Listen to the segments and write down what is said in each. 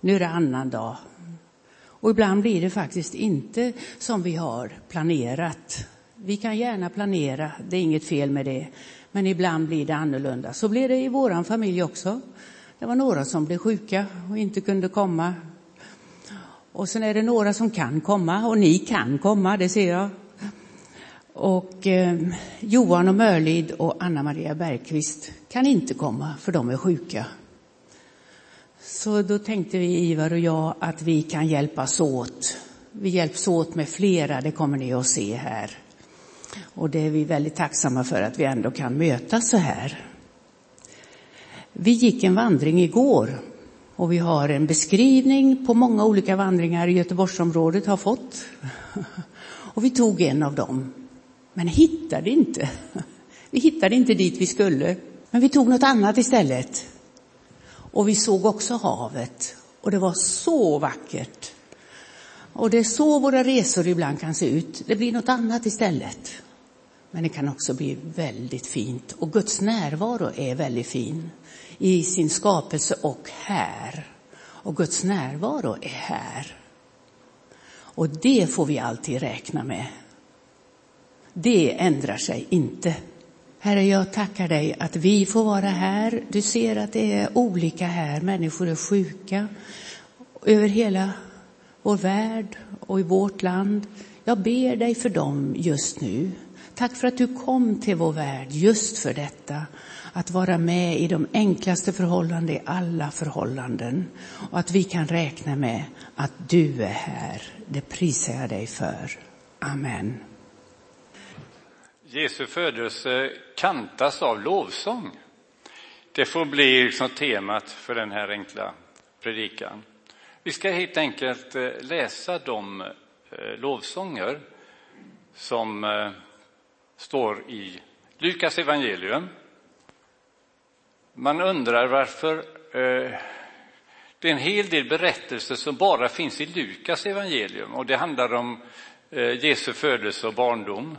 Nu är det annan dag. Och ibland blir det faktiskt inte som vi har planerat. Vi kan gärna planera, det är inget fel med det. Men ibland blir det annorlunda. Så blev det i vår familj också. Det var några som blev sjuka och inte kunde komma. Och sen är det några som kan komma och ni kan komma, det ser jag. Och eh, Johan och Mörlid och Anna-Maria Bergqvist kan inte komma för de är sjuka. Så då tänkte vi, Ivar och jag, att vi kan hjälpas åt. Vi hjälps åt med flera, det kommer ni att se här. Och det är vi väldigt tacksamma för att vi ändå kan mötas så här. Vi gick en vandring igår och vi har en beskrivning på många olika vandringar i Göteborgsområdet har fått. Och vi tog en av dem, men hittade inte. Vi hittade inte dit vi skulle, men vi tog något annat istället. Och vi såg också havet och det var så vackert. Och det är så våra resor ibland kan se ut. Det blir något annat istället. Men det kan också bli väldigt fint och Guds närvaro är väldigt fin i sin skapelse och här. Och Guds närvaro är här. Och det får vi alltid räkna med. Det ändrar sig inte. Herre, jag tackar dig att vi får vara här. Du ser att det är olika här. Människor är sjuka över hela vår värld och i vårt land. Jag ber dig för dem just nu. Tack för att du kom till vår värld just för detta. Att vara med i de enklaste förhållanden, i alla förhållanden. Och att vi kan räkna med att du är här. Det prisar jag dig för. Amen. Jesu födelse kantas av lovsång. Det får bli liksom temat för den här enkla predikan. Vi ska helt enkelt eh, läsa de eh, lovsånger som eh, står i Lukas evangelium. Man undrar varför det är en hel del berättelser som bara finns i Lukas evangelium och det handlar om Jesu födelse och barndom.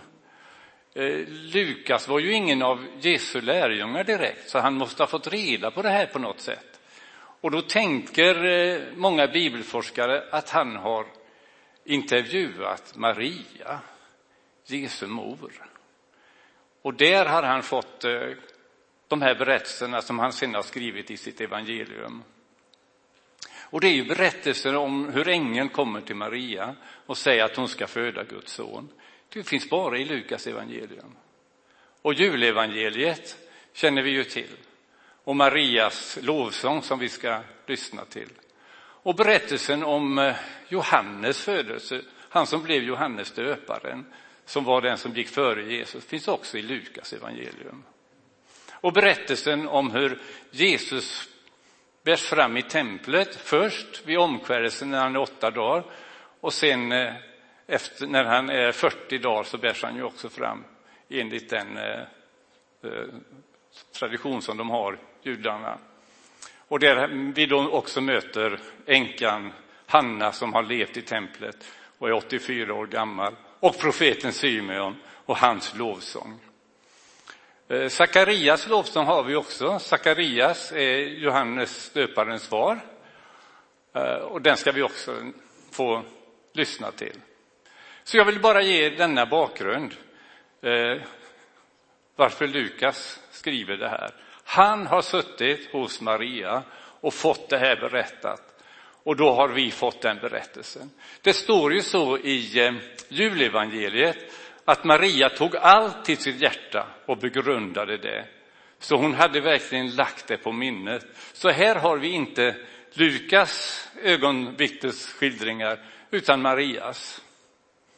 Eh, Lukas var ju ingen av Jesu lärjungar direkt, så han måste ha fått reda på det här på något sätt. Och då tänker eh, många bibelforskare att han har intervjuat Maria, Jesu mor. Och där har han fått eh, de här berättelserna som han sedan har skrivit i sitt evangelium. Och det är ju berättelser om hur ängeln kommer till Maria och säger att hon ska föda Guds son. Det finns bara i Lukas evangelium. Och julevangeliet känner vi ju till. Och Marias lovsång som vi ska lyssna till. Och berättelsen om eh, Johannes födelse, han som blev Johannes döparen, som var den som gick före Jesus, finns också i Lukas evangelium. Och berättelsen om hur Jesus bärs fram i templet, först vid omskärelsen när han är åtta dagar och sen eh, efter, när han är 40 dagar så bärs han ju också fram enligt den eh, eh, tradition som de har, judarna. Och där vi då också möter änkan Hanna som har levt i templet och är 84 år gammal och profeten Symeon och hans lovsång. Eh, Sakarias lovsång har vi också. Sakarias är Johannes döparens far. Eh, och den ska vi också få lyssna till. Så jag vill bara ge denna bakgrund, eh, varför Lukas skriver det här. Han har suttit hos Maria och fått det här berättat. Och då har vi fått den berättelsen. Det står ju så i eh, julevangeliet att Maria tog allt till sitt hjärta och begrundade det. Så hon hade verkligen lagt det på minnet. Så här har vi inte Lukas ögonvittnesskildringar utan Marias.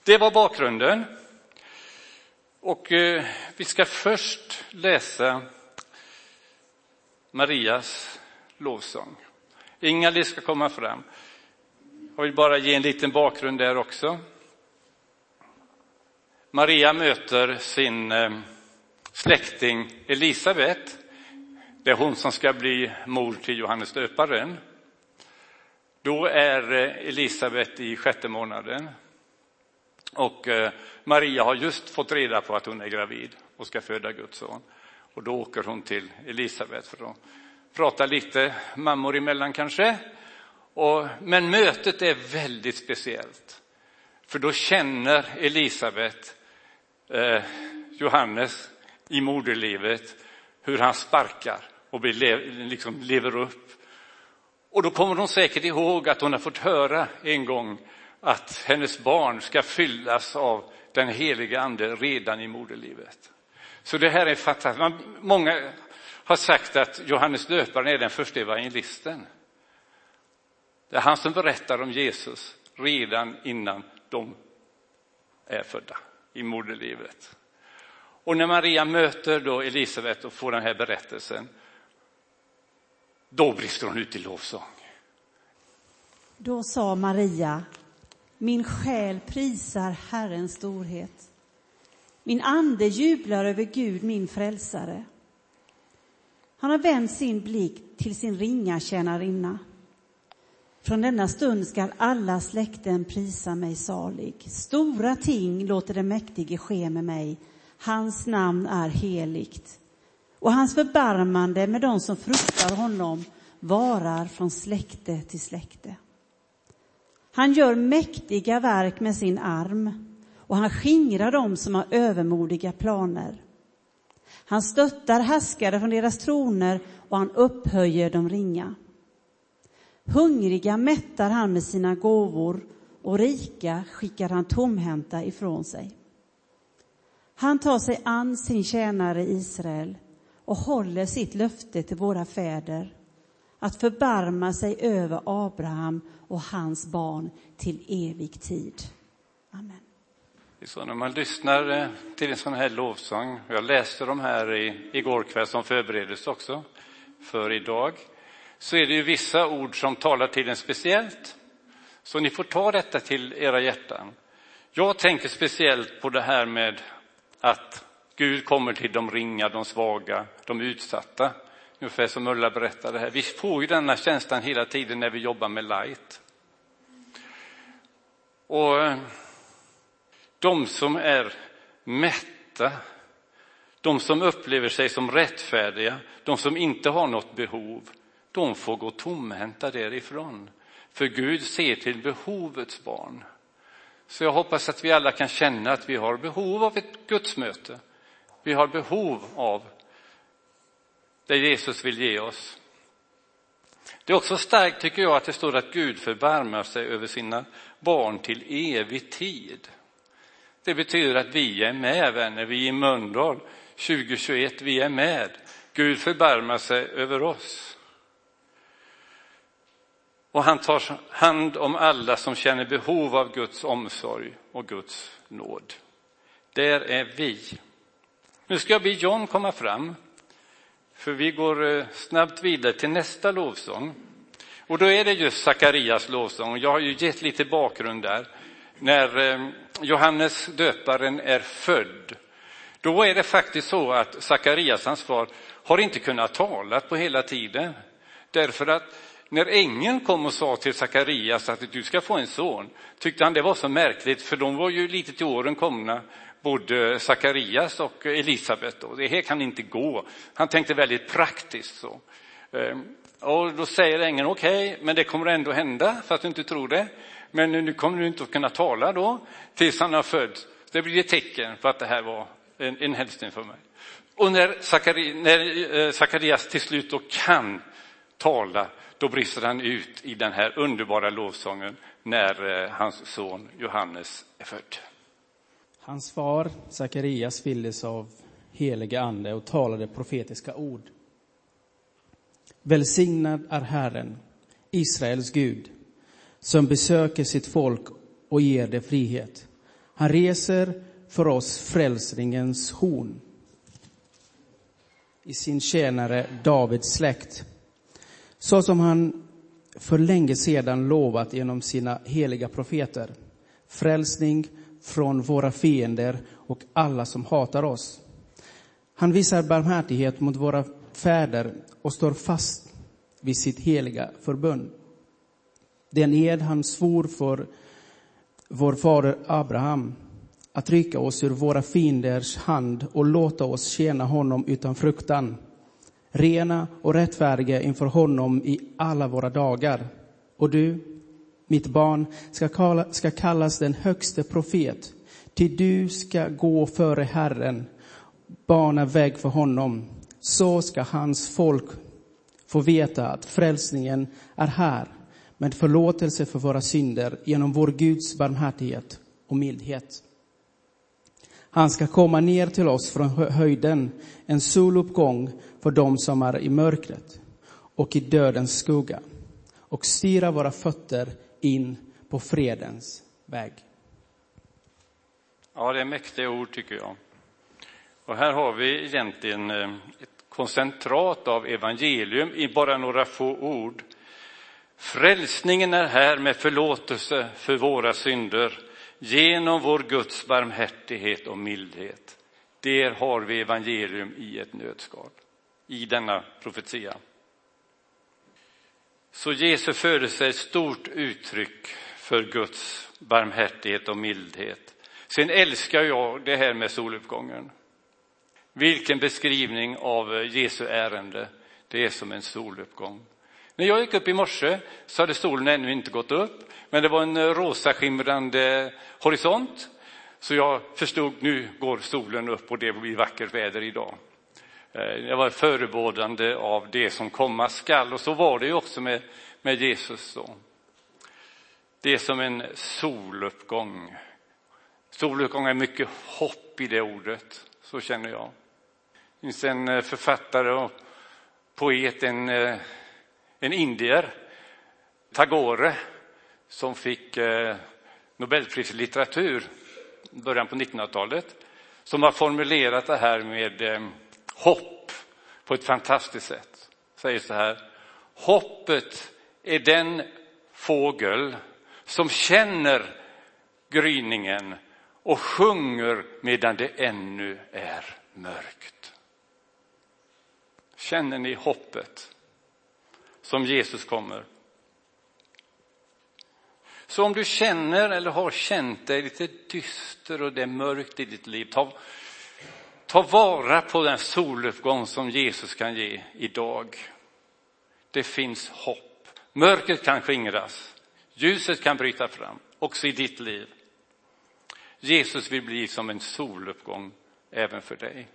Det var bakgrunden. Och eh, vi ska först läsa Marias lovsång. Inga ska komma fram. Jag vill bara ge en liten bakgrund där också. Maria möter sin eh, släkting Elisabet. Det är hon som ska bli mor till Johannes döparen. Då är eh, Elisabet i sjätte månaden. Och eh, Maria har just fått reda på att hon är gravid och ska föda Guds son. Och då åker hon till Elisabet för att prata lite mammor emellan kanske. Och, men mötet är väldigt speciellt. För då känner Elisabet eh, Johannes i moderlivet hur han sparkar och blir, liksom lever upp. Och då kommer hon säkert ihåg att hon har fått höra en gång att hennes barn ska fyllas av den heliga ande redan i moderlivet. Så det här är fantastiskt. Många har sagt att Johannes döparen är den första evangelisten. Det är han som berättar om Jesus redan innan de är födda i moderlivet. Och när Maria möter då Elisabet och får den här berättelsen, då brister hon ut i lovsång. Då sa Maria, min själ prisar Herrens storhet. Min ande jublar över Gud, min frälsare. Han har vänt sin blick till sin ringa tjänarinna. Från denna stund skall alla släkten prisa mig salig. Stora ting låter den mäktige ske med mig. Hans namn är heligt. Och hans förbarmande med dem som fruktar honom varar från släkte till släkte. Han gör mäktiga verk med sin arm och han skingrar dem som har övermodiga planer. Han stöttar härskare från deras troner och han upphöjer de ringa. Hungriga mättar han med sina gåvor och rika skickar han tomhänta ifrån sig. Han tar sig an sin tjänare Israel och håller sitt löfte till våra fäder att förbarma sig över Abraham och hans barn till evig tid. Amen. Så när man lyssnar eh, till en sån här lovsång, jag läste de här i, igår kväll som förberedelse också för idag, så är det ju vissa ord som talar till en speciellt. Så ni får ta detta till era hjärtan. Jag tänker speciellt på det här med att Gud kommer till de ringa, de svaga, de utsatta. Ungefär som Ulla berättade här. Vi får ju denna känslan hela tiden när vi jobbar med light. Och eh, de som är mätta, de som upplever sig som rättfärdiga, de som inte har något behov, de får gå tomhänta därifrån. För Gud ser till behovets barn. Så jag hoppas att vi alla kan känna att vi har behov av ett gudsmöte. Vi har behov av det Jesus vill ge oss. Det är också starkt tycker jag att det står att Gud förbarmar sig över sina barn till evig tid. Det betyder att vi är med vänner, vi i Mölndal 2021, vi är med. Gud förbarmar sig över oss. Och han tar hand om alla som känner behov av Guds omsorg och Guds nåd. Där är vi. Nu ska jag be John komma fram, för vi går eh, snabbt vidare till nästa lovsång. Och då är det just Sakarias lovsång. Jag har ju gett lite bakgrund där. När eh, Johannes döparen är född, då är det faktiskt så att Sakarias, hans far, har inte kunnat tala på hela tiden. Därför att när ängeln kom och sa till Sakarias att du ska få en son, tyckte han det var så märkligt, för de var ju lite till åren komna, både Sakarias och Elisabet. Och det här kan inte gå. Han tänkte väldigt praktiskt så. Ehm, och då säger ängeln, okej, okay, men det kommer ändå hända, för att du inte tror det. Men nu kommer du inte att kunna tala då, tills han har fötts. Det blir ett tecken på att det här var en, en hälsning för mig. Och när, Sakari, när eh, Sakarias till slut då kan tala, då brister han ut i den här underbara lovsången när eh, hans son Johannes är född. Hans far Sakarias fylldes av helige ande och talade profetiska ord. Välsignad är Herren, Israels Gud, som besöker sitt folk och ger det frihet. Han reser för oss frälsningens horn i sin tjänare Davids släkt så som han för länge sedan lovat genom sina heliga profeter. Frälsning från våra fiender och alla som hatar oss. Han visar barmhärtighet mot våra fäder och står fast vid sitt heliga förbund. Den ed han svor för vår fader Abraham att rycka oss ur våra fienders hand och låta oss tjäna honom utan fruktan rena och rättfärdiga inför honom i alla våra dagar. Och du, mitt barn, ska, kalla, ska kallas den högste profet, till du ska gå före Herren, bana väg för honom. Så ska hans folk få veta att frälsningen är här, med förlåtelse för våra synder genom vår Guds barmhärtighet och mildhet. Han ska komma ner till oss från höjden, en soluppgång för dem som är i mörkret och i dödens skugga och styra våra fötter in på fredens väg. Ja, det är mäktiga ord tycker jag. Och här har vi egentligen eh, ett koncentrat av evangelium i bara några få ord. Frälsningen är här med förlåtelse för våra synder genom vår Guds barmhärtighet och mildhet. Där har vi evangelium i ett nötskal, i denna profetia. Så Jesu födelse är ett stort uttryck för Guds barmhärtighet och mildhet. Sen älskar jag det här med soluppgången. Vilken beskrivning av Jesu ärende. Det är som en soluppgång. När jag gick upp i morse så hade solen ännu inte gått upp, men det var en rosa skimrande horisont. Så jag förstod, nu går solen upp och det blir vackert väder idag. Eh, det var förebådande av det som komma skall och så var det ju också med, med Jesus. Då. Det är som en soluppgång. Soluppgång är mycket hopp i det ordet, så känner jag. Det finns en eh, författare och poet, en, eh, en indier, Tagore, som fick Nobelpris i litteratur i början på 1900-talet, som har formulerat det här med hopp på ett fantastiskt sätt. Säger så här. Hoppet är den fågel som känner gryningen och sjunger medan det ännu är mörkt. Känner ni hoppet som Jesus kommer? Så om du känner eller har känt dig lite dyster och det är mörkt i ditt liv, ta, Ta vara på den soluppgång som Jesus kan ge idag. Det finns hopp. Mörkret kan skingras. Ljuset kan bryta fram, också i ditt liv. Jesus vill bli som en soluppgång även för dig.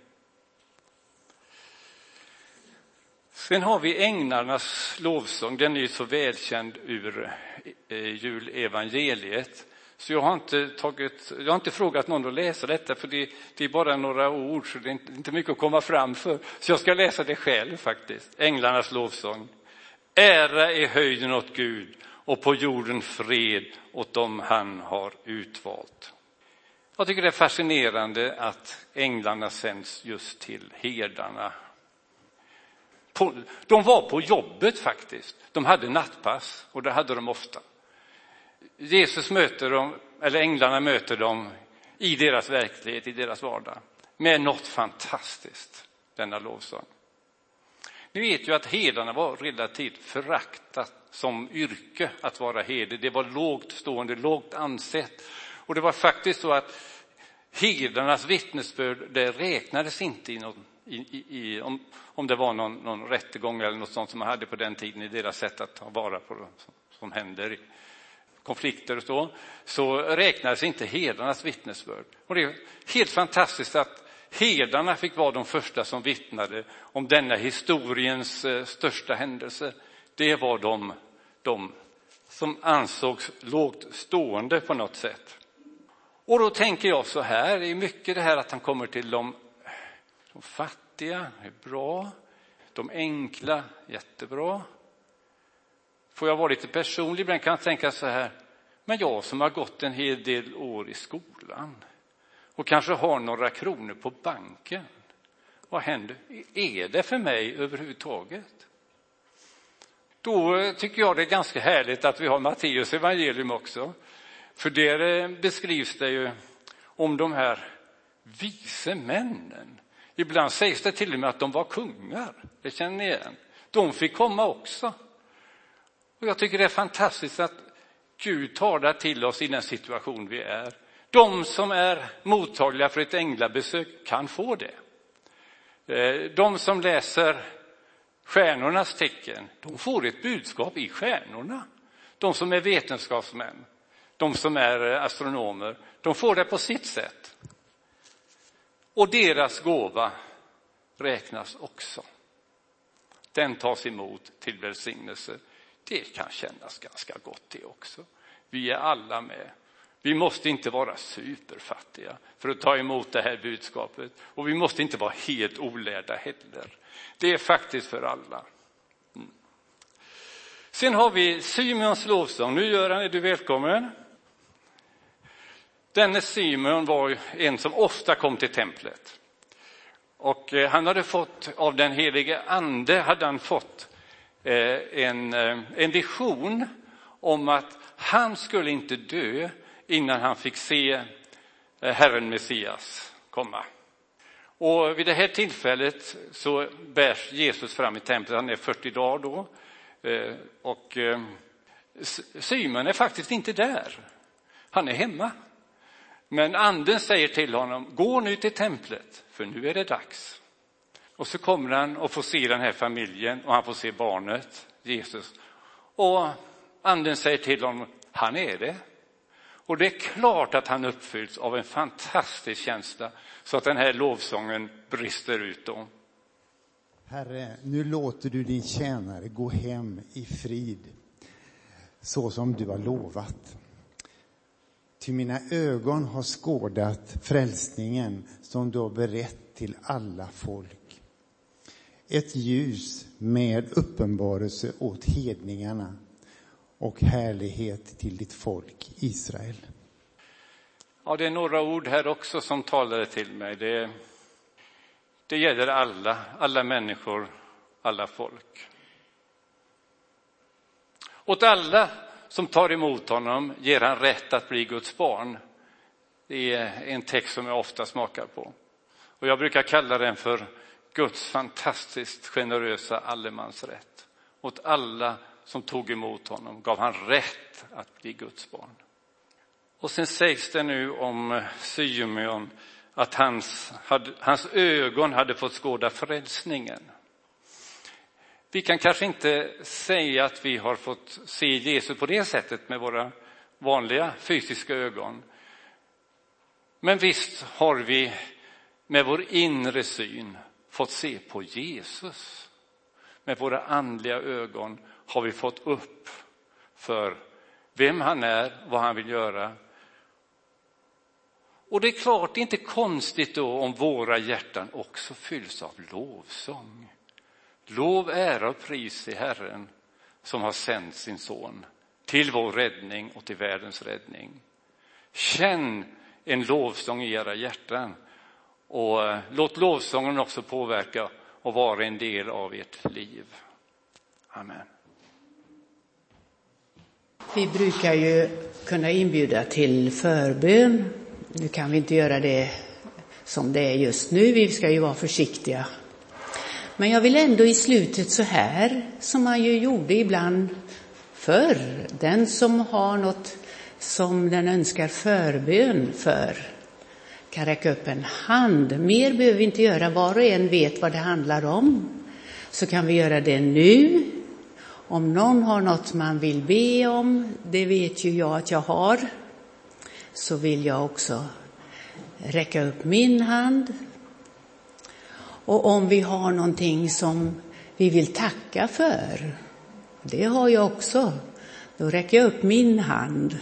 Sen har vi änglarnas lovsång. Den är ju så välkänd ur eh, julevangeliet. Så jag har inte, tagit, jag har inte frågat någon att läsa detta, för det, det är bara några ord, så det är inte, inte mycket att komma fram för. Så jag ska läsa det själv faktiskt. Änglarnas lovsång. Ära i höjden åt Gud och på jorden fred åt dem han har utvalt. Jag tycker det är fascinerande att änglarna sänds just till herdarna. de var på jobbet faktiskt. De hade nattpass och det hade de ofta. Jesus möter dem, eller änglarna möter dem i deras verklighet, i deras vardag, med något fantastiskt, denna lovsång. Ni vet ju att herdarna var relativt föraktat som yrke att vara herde. Det var lågt stående, lågt ansett. Och det var faktiskt så att herdarnas vittnesbörd, det räknades inte i någon, i, i, i, om, om det var någon, någon rättegång eller något sånt som man hade på den tiden i deras sätt att ta vara på det, som, som händer konflikter och så, så räknades inte herdarnas vittnesbörd. Och det är helt fantastiskt att herdarna fick vara de första som vittnade om denna historiens eh, största händelse. Det var de, de som ansågs lågt stående på något sätt. Och då tänker jag så här, det är mycket det här att han kommer till de, de fattiga, är bra. De enkla, jättebra. Får jag vara lite personlig ibland kan jag tänka så här, men jag som har gått en hel del år i skolan och kanske har några kronor på banken, vad händer? Är det för mig överhuvudtaget? Då tycker jag det är ganska härligt att vi har Matteus evangelium också. För där eh, beskrivs det ju om de här vise männen. Ibland sägs det till och med att de var kungar, det känner ni igen. De fick komma också. Och jag tycker det är fantastiskt att Gud talar till oss i den situation vi är. De som är mottagliga för ett änglabesök kan få det. Eh, de som läser stjärnornas tecken, de får ett budskap i stjärnorna De som är vetenskapsmän, de som är eh, astronomer, de får det på sitt sätt. Och deras gåva räknas också. Den tas emot till välsignelse. Det kan kännas ganska gott det också. Vi är alla med. Vi måste inte vara superfattiga för att ta emot det här budskapet och vi måste inte vara helt olärda heller. Det är faktiskt för alla. Mm. Sen har vi Simons lovsång. Nu Göran är du välkommen. Denne Simon var en som ofta kom till templet. Och eh, han hade fått, av den helige ande, hade han fått Eh, en, eh, en vision om att han skulle inte dö innan han fick se eh, Herren Messias komma. Och vid det här tillfället så bärs Jesus fram i templet, han är 40 dagar då. Och Simon är faktiskt inte där, han är hemma. Men anden säger till honom, gå nu till templet, för nu är det dags. Och så kommer han och får se den här familjen och han får se barnet, Jesus. Och anden säger till honom, han är det. Och det är klart att han uppfylls av en fantastisk känsla så att den här lovsången brister ut då. Herre, nu låter du din tjänare gå hem i frid så som du har lovat. Ty mina ögon har skådat frälsningen som du har berett till alla folk. Ett ljus med uppenbarelse åt hedningarna och härlighet till ditt folk Israel. Ja, det är några ord här också som talade till mig. Det, det gäller alla, alla människor, alla folk. Åt alla som tar emot honom ger han rätt att bli Guds barn. Det är en text som jag ofta smakar på. Och jag brukar kalla den för Guds fantastiskt generösa allemansrätt. Åt alla som tog emot honom gav han rätt att bli Guds barn. Och sen sägs det nu om Symeon att hans, hans ögon hade fått skåda frälsningen. Vi kan kanske inte säga att vi har fått se Jesus på det sättet med våra vanliga fysiska ögon. Men visst har vi med vår inre syn fått se på Jesus. Med våra andliga ögon har vi fått upp för vem han är, vad han vill göra. Och det är klart, det är inte konstigt då om våra hjärtan också fylls av lovsång. Lov, ära och pris i Herren som har sänt sin son till vår räddning och till världens räddning. Känn en lovsång i era hjärtan och eh, låt lovsången också påverka och vara en del av ert liv. Amen. Vi brukar ju kunna inbjuda till förbön. Nu kan vi inte göra det som det är just nu. Vi ska ju vara försiktiga men jag vill ändå i slutet så här, som man ju gjorde ibland förr, den som har något som den önskar förbön för kan räcka upp en hand. Mer behöver vi inte göra, var och en vet vad det handlar om. Så kan vi göra det nu. Om någon har något man vill be om, det vet ju jag att jag har, så vill jag också räcka upp min hand och om vi har någonting som vi vill tacka för, det har jag också, då räcker jag upp min hand.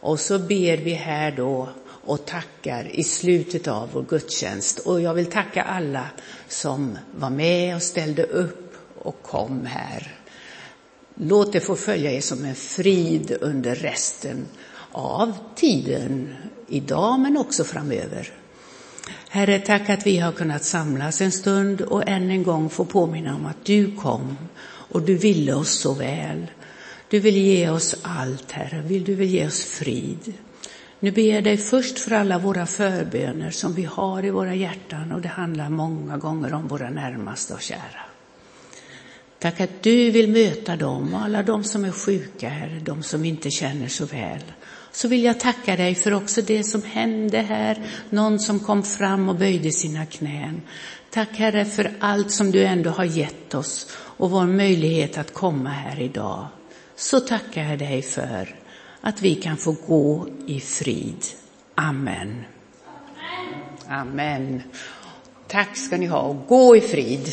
Och så ber vi här då och tackar i slutet av vår gudstjänst. Och jag vill tacka alla som var med och ställde upp och kom här. Låt det få följa er som en frid under resten av tiden, idag men också framöver. Herre, tack att vi har kunnat samlas en stund och än en gång få påminna om att du kom och du ville oss så väl. Du vill ge oss allt, Herre. Du vill ge oss frid. Nu ber jag dig först för alla våra förböner som vi har i våra hjärtan och det handlar många gånger om våra närmaste och kära. Tack att du vill möta dem och alla de som är sjuka, Herre, de som inte känner så väl så vill jag tacka dig för också det som hände här. Någon som kom fram och böjde sina knän. Tack Herre för allt som du ändå har gett oss och vår möjlighet att komma här idag. så tackar jag dig för att vi kan få gå i frid. Amen. Amen. Tack ska ni ha och gå i frid.